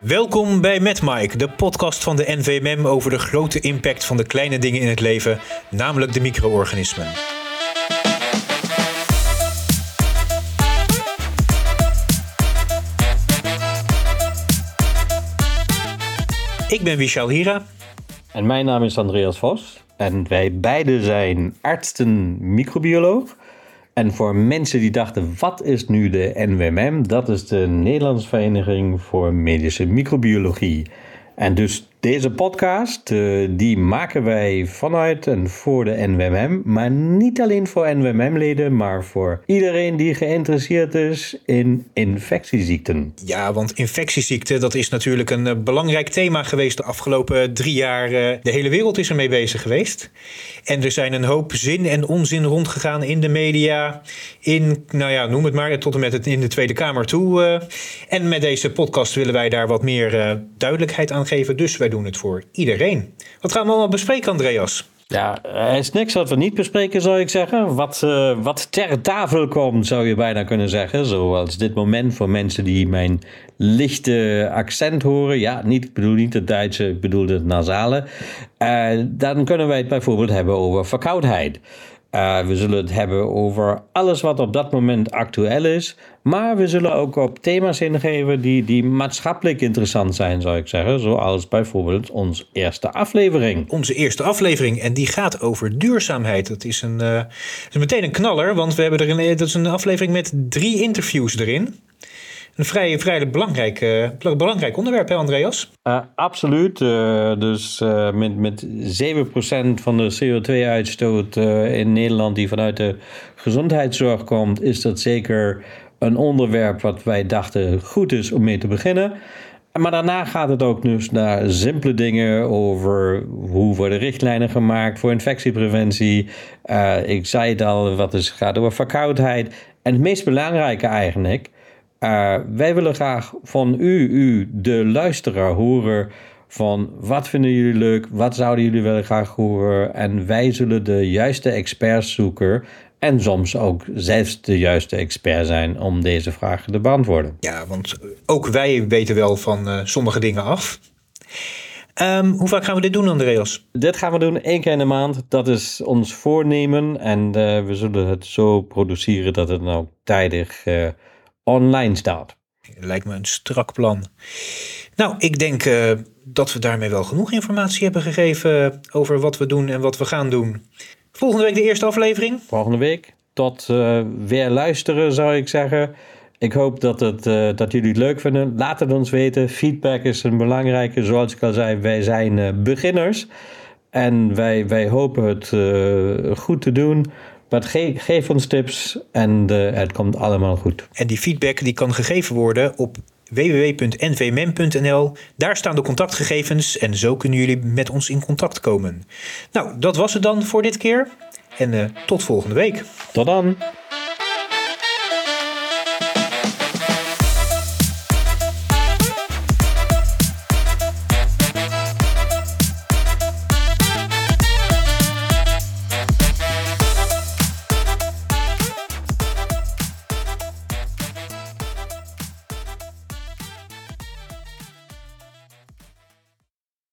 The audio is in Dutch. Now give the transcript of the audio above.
Welkom bij Met Mike, de podcast van de NVMM over de grote impact van de kleine dingen in het leven, namelijk de micro-organismen. Ik ben Vishal Hira. En mijn naam is Andreas Vos. En wij beide zijn artsen microbioloog. En voor mensen die dachten, wat is nu de NWMM? Dat is de Nederlandse Vereniging voor Medische Microbiologie. En dus deze podcast, uh, die maken wij vanuit en voor de NWMM. Maar niet alleen voor NWMM-leden, maar voor iedereen die geïnteresseerd is in infectieziekten. Ja, want infectieziekten, dat is natuurlijk een uh, belangrijk thema geweest de afgelopen drie jaar. De hele wereld is ermee bezig geweest. En er zijn een hoop zin en onzin rondgegaan in de media. In, nou ja, noem het maar, tot en met het in de Tweede Kamer toe. en met deze podcast willen wij daar wat meer duidelijkheid aan geven. Dus wij doen het voor iedereen. Wat gaan we allemaal bespreken, Andreas? Ja, er is niks wat we niet bespreken, zou ik zeggen. Wat, uh, wat ter tafel komt, zou je bijna kunnen zeggen. Zoals dit moment voor mensen die mijn lichte accent horen. Ja, niet, ik bedoel niet het Duitse, ik bedoel het nasale. Uh, dan kunnen wij het bijvoorbeeld hebben over verkoudheid. Uh, we zullen het hebben over alles wat op dat moment actueel is. Maar we zullen ook op thema's ingeven die, die maatschappelijk interessant zijn, zou ik zeggen. Zoals bijvoorbeeld onze eerste aflevering. Onze eerste aflevering. En die gaat over duurzaamheid. Dat is, een, uh, is meteen een knaller, want we hebben er een, dat is een aflevering met drie interviews erin. Een vrij, belangrijk, uh, belangrijk onderwerp, hè Andreas? Uh, absoluut. Uh, dus met, met 7% van de CO2-uitstoot in Nederland die vanuit de gezondheidszorg komt, is dat zeker een onderwerp wat wij dachten goed is om mee te beginnen. Maar daarna gaat het ook dus naar simpele dingen over hoe worden richtlijnen gemaakt voor infectiepreventie. ik zei het al, wat is, gaat over verkoudheid. En het meest belangrijke eigenlijk, uh, wij willen graag van u, u, de luisteraar, horen van wat vinden jullie leuk, wat zouden jullie willen graag horen. En wij zullen de juiste experts zoeken en soms ook zelfs de juiste expert zijn om deze vragen te beantwoorden. Ja, want ook wij weten wel van uh, sommige dingen af. Um, hoe vaak gaan we dit doen, Andreas? Dit gaan we doen één keer in de maand. Dat is ons voornemen. En uh, we zullen het zo produceren dat het nou tijdig online staat. Lijkt me een strak plan. Nou, ik denk uh, dat we daarmee wel genoeg informatie hebben gegeven over wat we doen en wat we gaan doen. Volgende week de eerste aflevering. Volgende week. Tot uh, weer luisteren, zou ik zeggen. Ik hoop dat, het, uh, dat jullie het leuk vinden. Laat het ons weten. Feedback is een belangrijke. Zoals ik al zei, wij zijn beginners. En wij, wij hopen het goed te doen. Maar ge geef ons tips en uh, het komt allemaal goed. En die feedback die kan gegeven worden op www.nvmm.nl. Daar staan de contactgegevens en zo kunnen jullie met ons in contact komen. Nou, dat was het dan voor dit keer. En uh, tot volgende week. Tot dan.